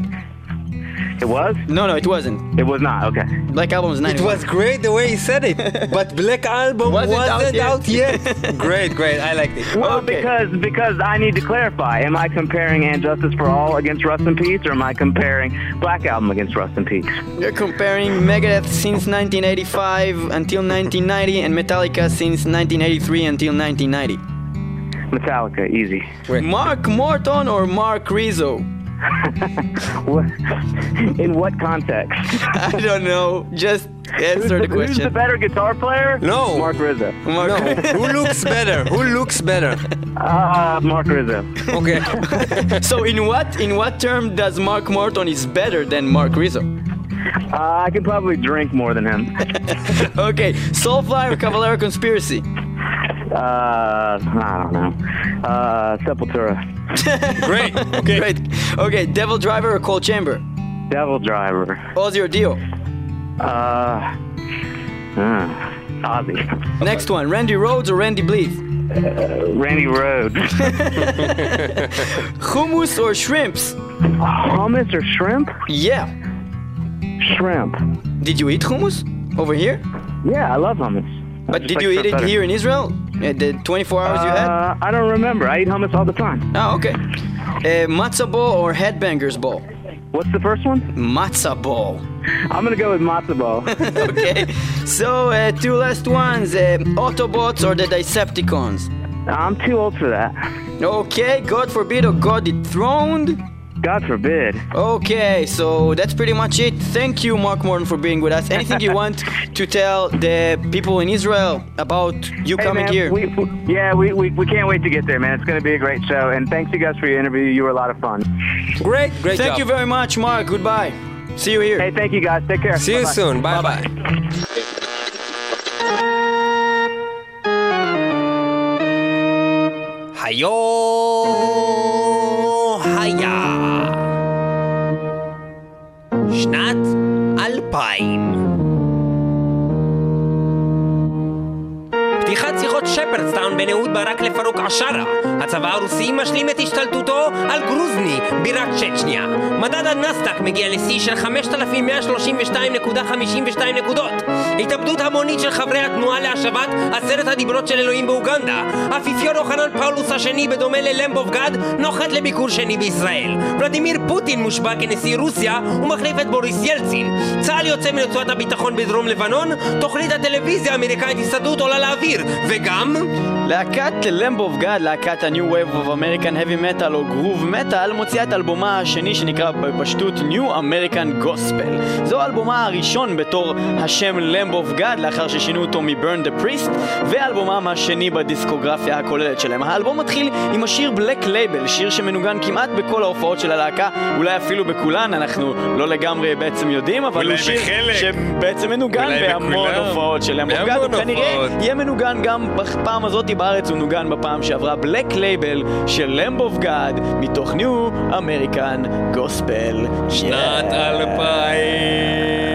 It? It was? No, no, it wasn't. It was not. Okay. Black Album was 91. It was great the way he said it, but Black Album Wasn't wasn't, out out, yet. yet. great, great. I liked it. Well, Okay. because because I need to clarify. Am I comparing And Justice for All against Rust in Peace, or am I comparing Black Album against Rust in Peace? You're comparing Megadeth since 1985 until 1990 and Metallica since 1983 until 1990. Metallica, easy. Mark Morton or Marc Rizzo? In what context? I don't know. Just answer the question. Who's the better guitar player? No. Marc Rizzo. Mark- No, who looks better? Who looks better? Uh, Marc Rizzo. Okay. so in what in what term does Mark Morton is better than Marc Rizzo? Uh, I can probably drink more than him. Okay, Soulfly or Cavalera Conspiracy? Uh, I don't know. Uh, Sepultura. Great. Okay. Great. Okay, Devil Driver or Coal Chamber? Devil Driver. Ozzy or Dio? Uh, uh, Ozzy. Next one, Randy Rhoads or Randy Blythe? Uh, Randy Rhoads. Hummus or shrimps? Hummus or shrimp? Yeah. Shrimp. Did you eat hummus over here? Yeah, I love hummus. But did like you eat it better. here in Israel? Uh, the 24 hours you had? Uh, I don't remember. I eat hummus all the time. Oh, okay. Uh, matzah ball or headbangers ball? What's the first one? Matzah ball. I'm gonna go with matzo ball. okay. So, uh, two last ones. Uh, Autobots or the Decepticons? I'm too old for that. Okay, God forbid or God dethroned? God forbid. Okay, so that's pretty much it. Thank you, Mark Morton, for being with us. Anything you want to tell the people in Israel about you hey, coming man, here? We, we, yeah, we, we, we can't wait to get there, man. It's going to be a great show. And thanks, you guys, for your interview. You were a lot of fun. Great, great. Thank job. you very much, Mark. Goodbye. See you here. Hey, thank you, guys. Take care. See Bye-bye. you soon. Bye bye. Hayo. בשנת 2000. שיחות שפרדסטאון בין אהוד ברק לפרוק עשרה. הצבא הרוסי משלים את השתלטותו על גרוזני, בירת צ'צ'ניה. מדד הנסדק מגיע לשיא של 5,132.52 נקודות. התאבדות המונית של חברי התנועה להשבת עשרת הדיברות של אלוהים באוגנדה. האפיפיור יוחנן פאולוס השני, בדומה ללמבוב גד, נוחת לביקור שני בישראל. ולדימיר פוטין מושבע כנשיא רוסיה ומחליף את בוריס ילצין. צה"ל יוצא מרצועת הביטחון בדרום לבנון, תוכנית הטלוויזיה האמריקאית הסתדרות עולה לאוויר, וגם... להקת למבו אוף גאד, להקת ה-New Wave of American Heavy Metal או Groove Metal, מוציאה את אלבומה השני שנקרא בפשטות New American Gospel. זו אלבומה הראשון בתור השם למבו אוף גאד, לאחר ששינו אותו מ-Burn the Priest, ואלבומם השני בדיסקוגרפיה הכוללת שלהם. האלבום מתחיל עם השיר Black Label, שיר שמנוגן כמעט בכל ההופעות של הלהקה, אולי אפילו בכולן, אנחנו לא לגמרי בעצם יודעים, אבל הוא שיר בחלק. שבעצם מנוגן בהמון בכולם. הופעות של למבו אוף גאד, הופעות. יהיה מנוגן גם בפעם הזאת בארץ, הוא נוגן בפעם שעברה בלק לייבל של למב אוף גאד מתוך ניו אמריקן גוספל. שנת אלפיים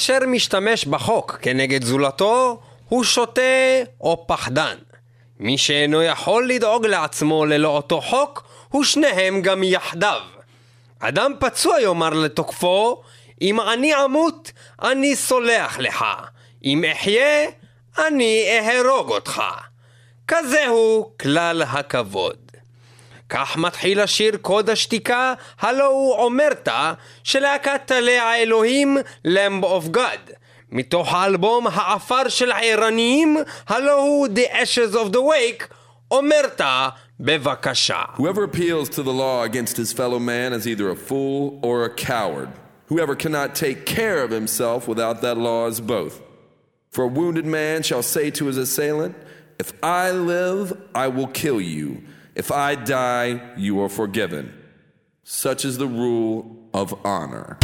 אשר משתמש בחוק כנגד זולתו הוא שוטה או פחדן. מי שאינו יכול לדאוג לעצמו ללא אותו חוק, הוא שניהם גם יחדיו. אדם פצוע יאמר לתוקפו, אם אני אמות, אני סולח לך. אם אחיה, אני אהרוג אותך. כזהו כלל הכבוד. כך מתחיל השיר קוד השתיקה, הלו הוא אומרתה, של להקת טלי האלוהים, Lamb of God. מתוך האלבום העפר של הערניים, הלו הוא The Ashes of the Wake, אומרתה, בבקשה. Whoever appeals to the law against his fellow man is either a fool or a coward. Whoever cannot take care of himself without that law is both. For a wounded man shall say to his assailant, If I live, I will kill you. If I die, you are forgiven. Such is the rule of honor.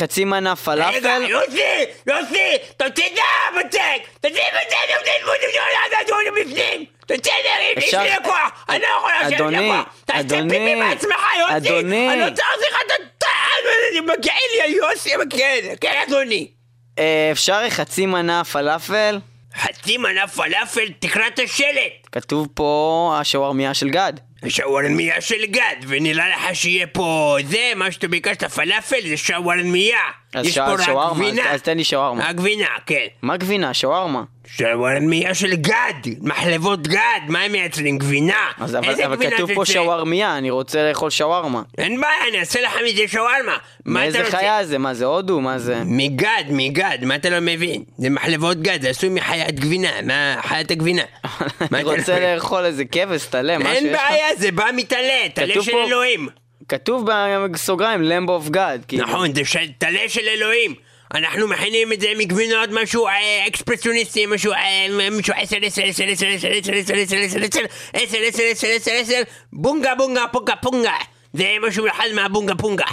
חצי מנה רגע, פלאפל. יוסי! יוסי! תוציא את הבצק! תוציא בצק! תוציא בפנים! תוציא את! יש לי לקוח! אני לא יכול לשבת לקוח! תעשה פיפי בעצמך, יוסי! אני רוצה להחזיר לך את הטעם! מגיע לי, יוסי! כן, כן, אדוני! אה, אפשר חצי מנה פלאפל? חצי מנה פלאפל, תקרא את השלט! כתוב פה השווארמיה של גד. שווארמיה של גד, ונראה לך שיהיה פה זה, מה שאתה ביקשת פלאפל זה שווארמיה. יש פה רק גבינה. אז- תן לי שווארמה. הגבינה, כן. מה גבינה? שווארמה. שווארמיה של גד, מחלבות גד, מה הם מייצרים? גבינה. אז אבל, אבל כתוב פה? שווארמיה, אני רוצה לאכול שווארמה. אין בעיה, אני אעשה לך מזה שווארמה. מה מאיזה? חיה זה? מה זה הודו? מה זה? מגד, מגד, מה אתה לא מבין? זה מחלבות גד, זה עשוי מחיית גבינה, מה חיית הגבינה? מה אני רוצה לאכול איזה כבש, טלה, משהו אין יש לך? בעיה, זה בא מטלה, טלה של פה- אלוהים. כתוב בסוגריים, למב אוף גד. נכון, זה של- טלה של אלוהים. אנחנו מכינים את זה מגבינות, משהו אה, אקספרסיוניסטי, משהו אה, משהו עשר, עשר, עשר, עשר, עשר, עשר, עשר, עשר, עשר, עשר, עשר, עשר, עשר, עשר, עשר, בונגה, בונגה, פונגה, פונגה. זה משהו אחד מהבונגה פונגה.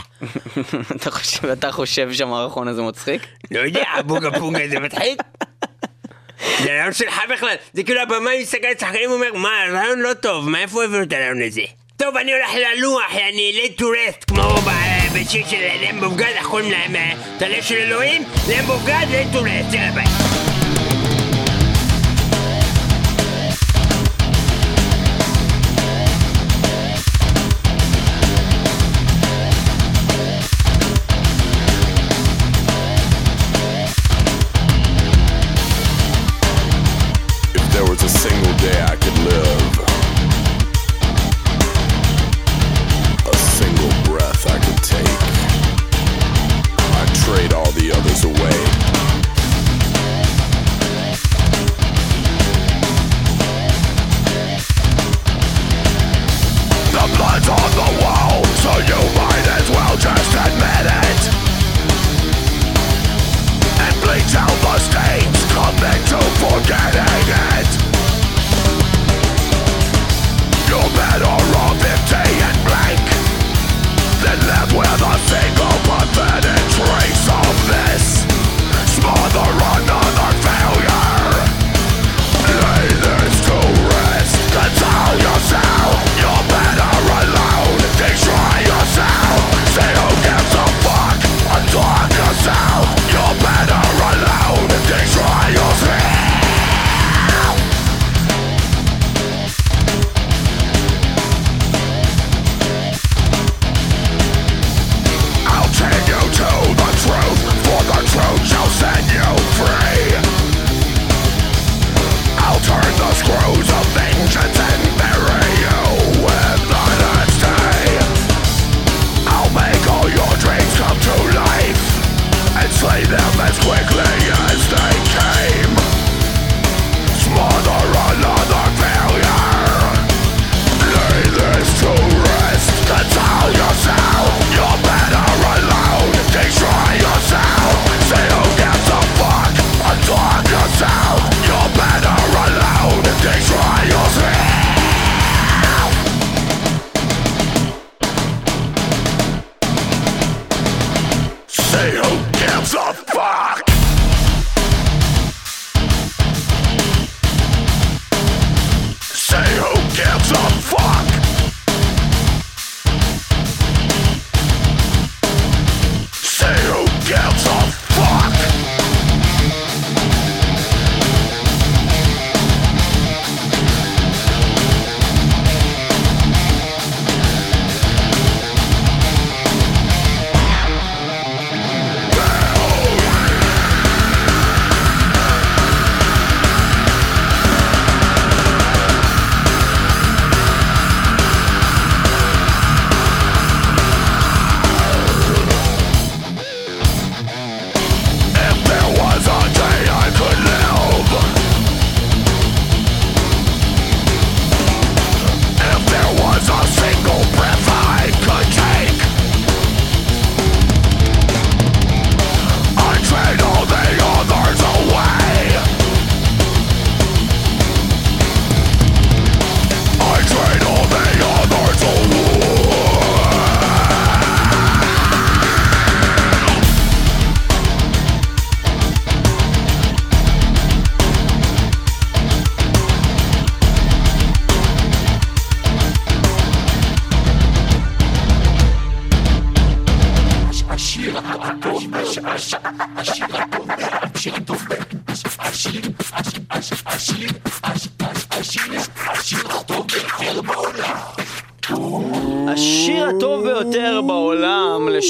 אתה חושב, שהמערכון הזה מצחיק? לא יודע, בונגה פונגה זה מצחיק? זה רעיון שלך בכלל, זה כאילו הבמאי מסתכל על השחקנים ואומר, מה, רעיון לא טוב, מאיפה הביאו את הרעיון הזה? טוב, אני הולך ללוח, אני late to rest, כמו בשיר של למבו גד, איך קוראים להם? אה, טלה של אלוהים? למבו גד, late to rest, יאללה ביי.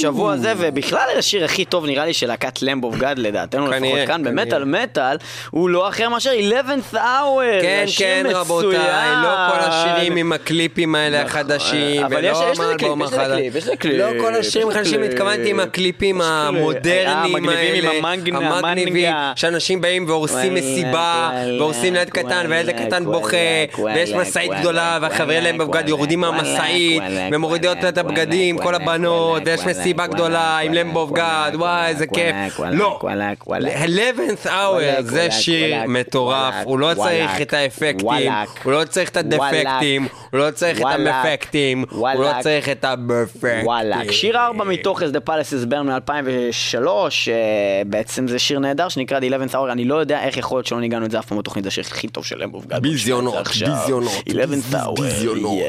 בשבוע הזה, ובכלל השיר הכי טוב נראה לי של להקת למב God לדעתנו לפחות כאן, במטאל מטאל, הוא לא אחר מאשר 11th hour, כן, כן, רבותיי, לא כל השירים עם הקליפים האלה החדשים, ולא יש לזה קליפ, לא כל השירים החדשים, התכוונתי עם הקליפים המודרניים אה, האלה, המגניבים, שאנשים באים והורסים מסיבה, והורסים ליד קטן, והילד הקטן בוכה, ויש משאית גדולה, והחברים למב God יורדים מהמשאית, ומורידים את הבגדים, כל הבנות, ויש מסיבה. מסיבה גדולה עם למבוב וואלק, וואי, איזה כיף. לא, וואלק, וואלק. 11th hour זה שיר מטורף, הוא לא צריך את האפקטים, הוא לא צריך את הדפקטים, הוא לא צריך את המפקטים, הוא לא צריך את. וואלה, שיר 4 מתוך Palace is Burn מ-2003, בעצם זה שיר נהדר שנקרא The 11th Hour, אני לא יודע איך יכול להיות שלא ניגענו את זה אף פעם בתוכנית, זה השיר הכי טוב של אמבוב גד. ביזיונות, ביזיונות, 11th Hour, ביזיונות.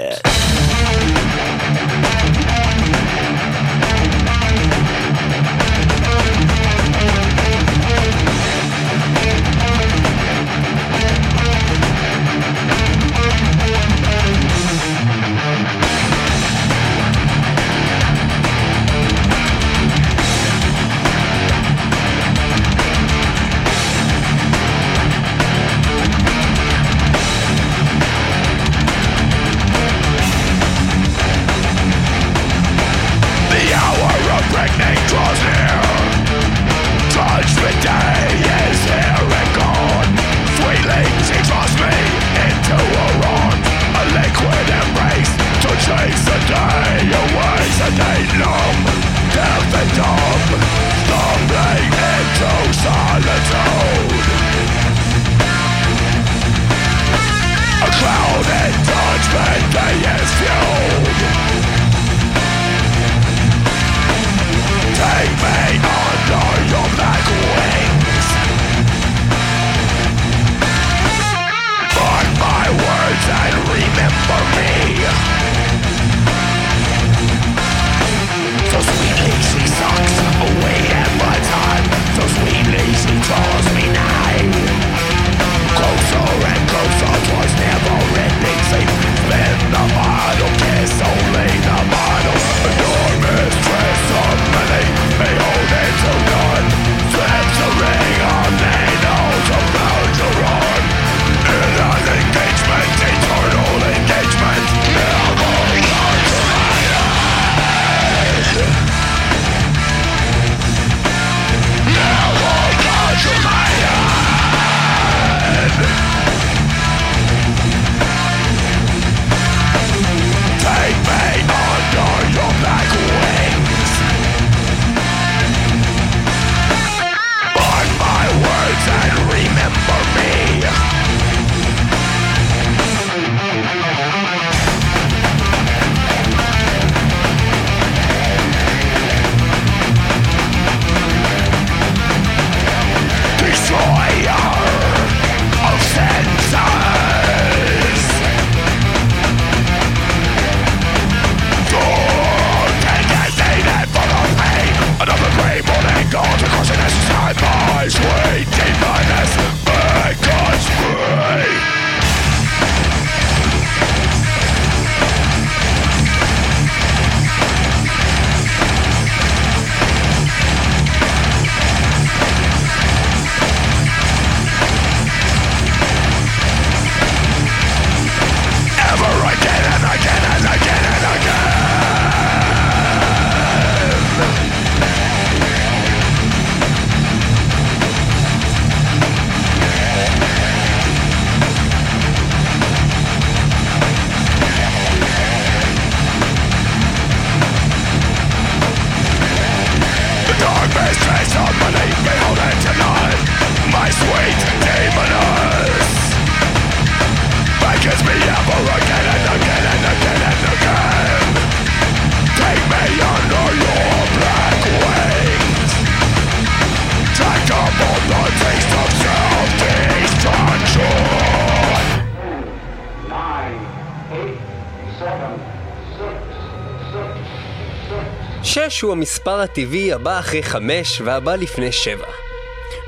6 הוא המספר הטבעי הבא אחרי 5 והבא לפני 7.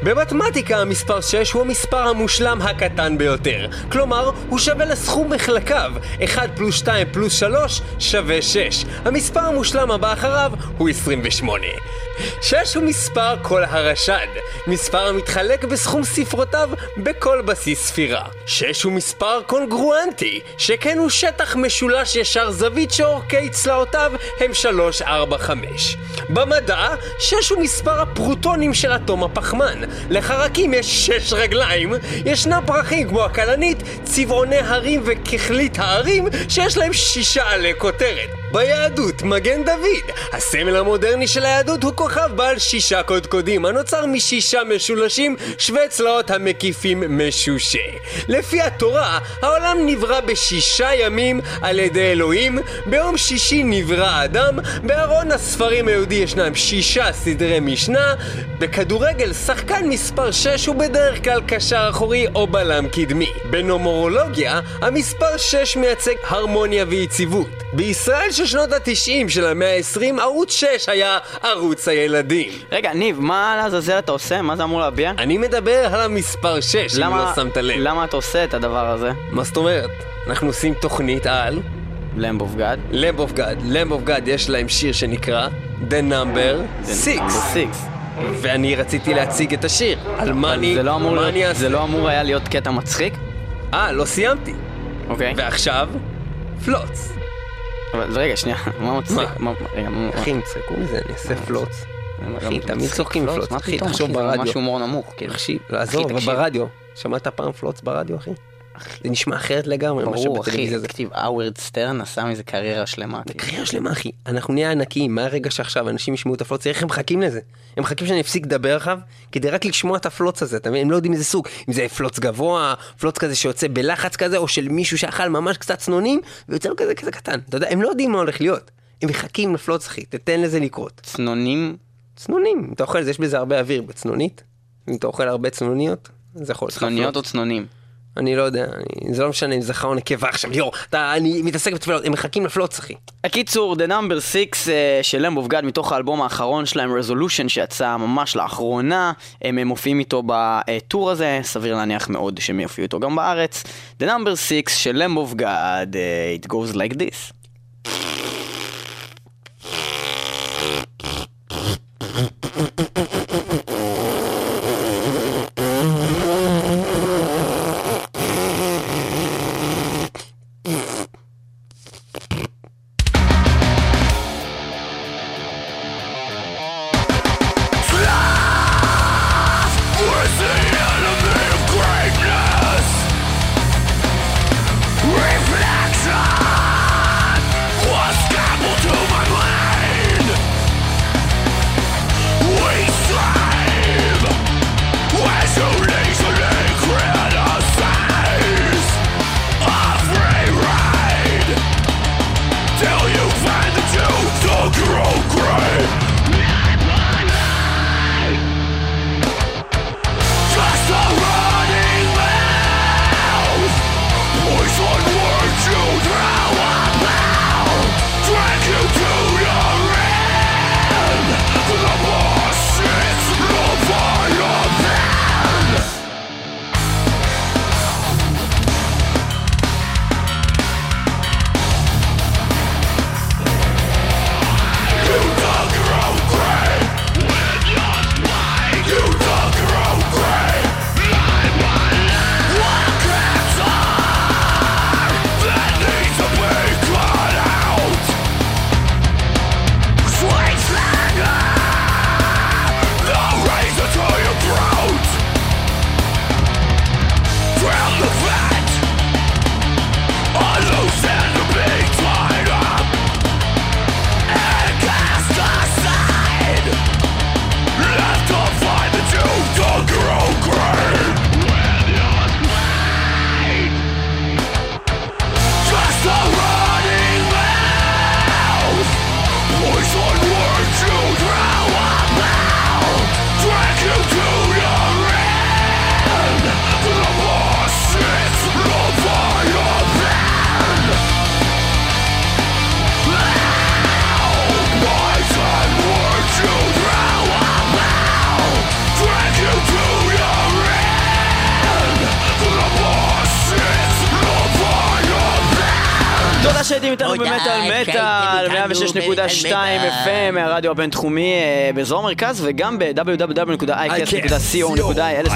במתמטיקה המספר 6 הוא המספר המושלם הקטן ביותר, כלומר הוא שווה לסכום מחלקיו, 1 פלוס 2 פלוס 3 שווה 6. המספר המושלם הבא אחריו הוא 28. 6 הוא מספר כל הרשד, מספר המתחלק בסכום ספרותיו בכל בסיס ספירה. 6 הוא מספר קונגרואנטי, שכן הוא שטח משולש ישר זווית שאורכי צלעותיו הם 3, 4, 5. במדע, 6 הוא מספר הפרוטונים של אטום הפחמן. לחרקים יש 6 רגליים, ישנם פרחים כמו הכלנית, צבעוני הרים וככלית הערים, שיש להם שישה עלי כותרת. ביהדות, מגן דוד. הסמל המודרני של היהדות הוא כוכב בעל שישה קודקודים, הנוצר משישה משולשים שווי צלעות המקיפים משושה. לפי התורה, העולם נברא בשישה ימים על ידי אלוהים, ביום שישי נברא האדם, בארון הספרים היהודי ישנם שישה סדרי משנה, בכדורגל שחקן מספר 6 הוא בדרך כלל קשר אחורי או בלם קדמי. בנומרולוגיה, המספר 6 מייצג הרמוניה ויציבות. בישראל של שנות ה-90 של המאה ה-20, ערוץ 6 היה ערוץ הילדים. רגע, ניב, מה לעזאזל אתה עושה? מה זה אמור להביע? אני מדבר על המספר 6, אם לא שמת לב. למה אתה עושה את הדבר הזה? מה זאת אומרת? אנחנו עושים תוכנית על למב אוף גאד? Lamb of God. Lamb of God יש להם שיר שנקרא The Number 6. סיקס. ואני רציתי להציג את השיר. על מה אני... זה לא אמור מה להיות-? זה לא אמור היה להיות קטע מצחיק? אה, לא סיימתי. אוקיי. ועכשיו, פלוץ. אבל רגע, שנייה, מה מצחיק? מה? רגע, מה... אחי, יצחקו מזה, אני אעשה פלוץ. אחי, גם תמיד מצחיק, צוחקים פלוץ. מה אחי, פתאום, תחשוב אחי, זה ברדיו. ממש הומור נמוך, כאילו. אבל תקשיב. ברדיו. שמעת פעם פלוץ ברדיו, אחי? זה נשמע אחרת לגמרי ממה אחי, שבטלוויזיה זה. תקשיב, האוורד סטרן עשה מזה קריירה שלמה. קריירה שלמה אחי, אנחנו נהיה ענקיים, מהרגע שעכשיו אנשים ישמעו את הפלוץ, איך הם מחכים לזה? הם מחכים שאני אפסיק לדבר עכשיו, כדי רק לשמוע את הפלוץ הזה? הם לא יודעים איזה סוג, אם זה פלוץ גבוה, פלוץ כזה שיוצא בלחץ כזה, או של מישהו שאכל ממש קצת צנונים, ויוצא לו כזה כזה קטן, אתה יודע, הם לא יודעים מה הולך להיות. הם מחכים לפלוץ אחי, תתן לזה לקרות. צנונים, צנונים, אם אתה אוכל, יש בזה הרבה אוויר בצנונית, אם אתה אוכל הרבה צנוניות, זה יכול להיות צנוניות או. צנונים? אני לא יודע, אני, זה לא משנה אם זכר או נקבה עכשיו, ליאור, אתה, אני מתעסק בתפילות, הם מחכים לפלוץ אחי. הקיצור, The Number 6 אה, של למב אוף גאד מתוך האלבום האחרון שלהם, Resolution, שיצא ממש לאחרונה. הם אה, מופיעים איתו בטור הזה, סביר להניח מאוד שהם יופיעו איתו גם בארץ. The Number 6 של למב אוף גאד, אה, it goes like this. wieder Stein. 106.2 במטאל. FM מהרדיו הבינתחומי אה, באזור המרכז וגם ב-www.icast.co.il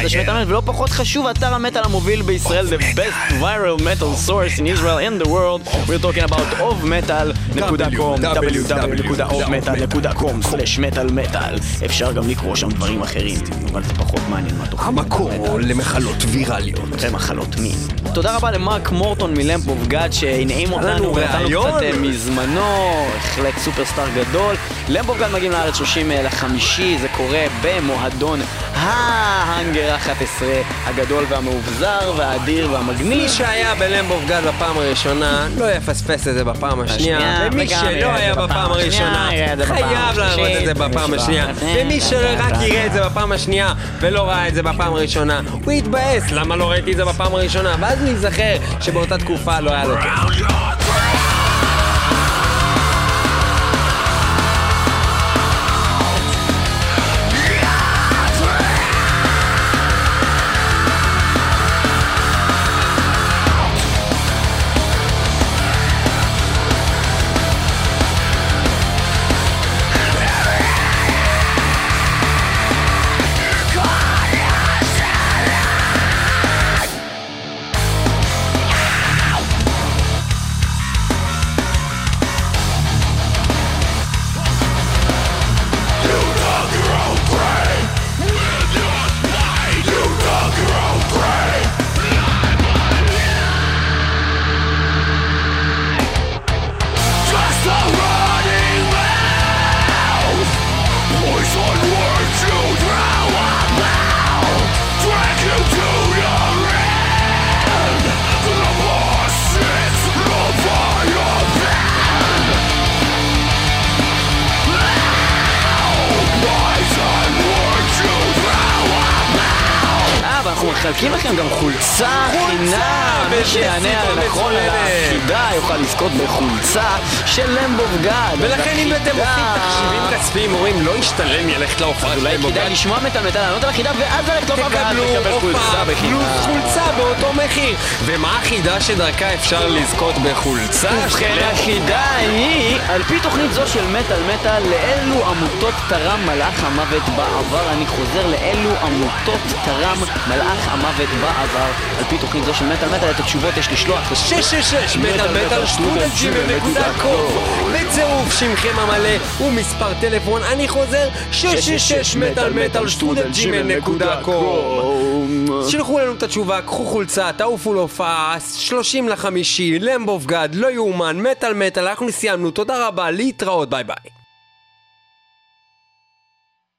ולא פחות חשוב, אתר המטאל המוביל בישראל, the best viral metal source in Israel and the world. We're talking about ofmetal.com, www.ofmetal.com/metal metal. אפשר גם לקרוא שם דברים אחרים, אבל זה פחות מעניין מה תוכנית. המקור למחלות ויראליות. ומחלות מין. תודה רבה למרק מורטון מלמפ אוף גאד שהנעים אותנו ונתן ראיון. קצת אה, מזמנו, בהחלט סופרסטאר גדול. אוף גאד מגיעים לארץ 30 לחמישי, זה קורה במועדון ההאנגר 11 הגדול והמאובזר והאדיר והמגניב. מי שהיה בלמבוב גד בפעם הראשונה, לא יפספס את זה בפעם השנייה. ומי שלא היה בפעם הראשונה, חייב לראות את זה בפעם. השנייה. ומי שרק יראה את זה בפעם השנייה ולא ראה את זה בפעם הראשונה, הוא יתבאס, למה לא ראיתי את זה בפעם הראשונה? ואז הוא ייזכר שבאותה תקופה לא היה לו כיף. ללכת להופעה של אולי כדאי לשמוע מטאל מטאל, לענות על החידה ואז ללכת להופעה ואז תקבלו לקבל חולצה הופעה בחינם. מחיר. ומה החידה שדרכה אפשר לזכות בחולצה? ובכן החידה היא, על פי תוכנית זו של מטאל מטאל, לאילו עמותות תרם מלאך המוות בעבר? אני חוזר, לאילו עמותות תרם מלאך המוות בעבר? על פי תוכנית זו של מטאל מטאל, את התשובות יש לשלוח ל- 666 מטאל מטאל שטרודל ג'ימל נקודה קום בצירוף שמכם המלא ומספר טלפון אני חוזר 666 מטאל מטאל שטרודל ג'ימל נקודה קום שלחו לנו את התשובה, קחו חולצה, תעופו להופעה, 30 לחמישי, למבוב גד, לא יאומן, מטאל מטאל, אנחנו סיימנו, תודה רבה, להתראות, ביי ביי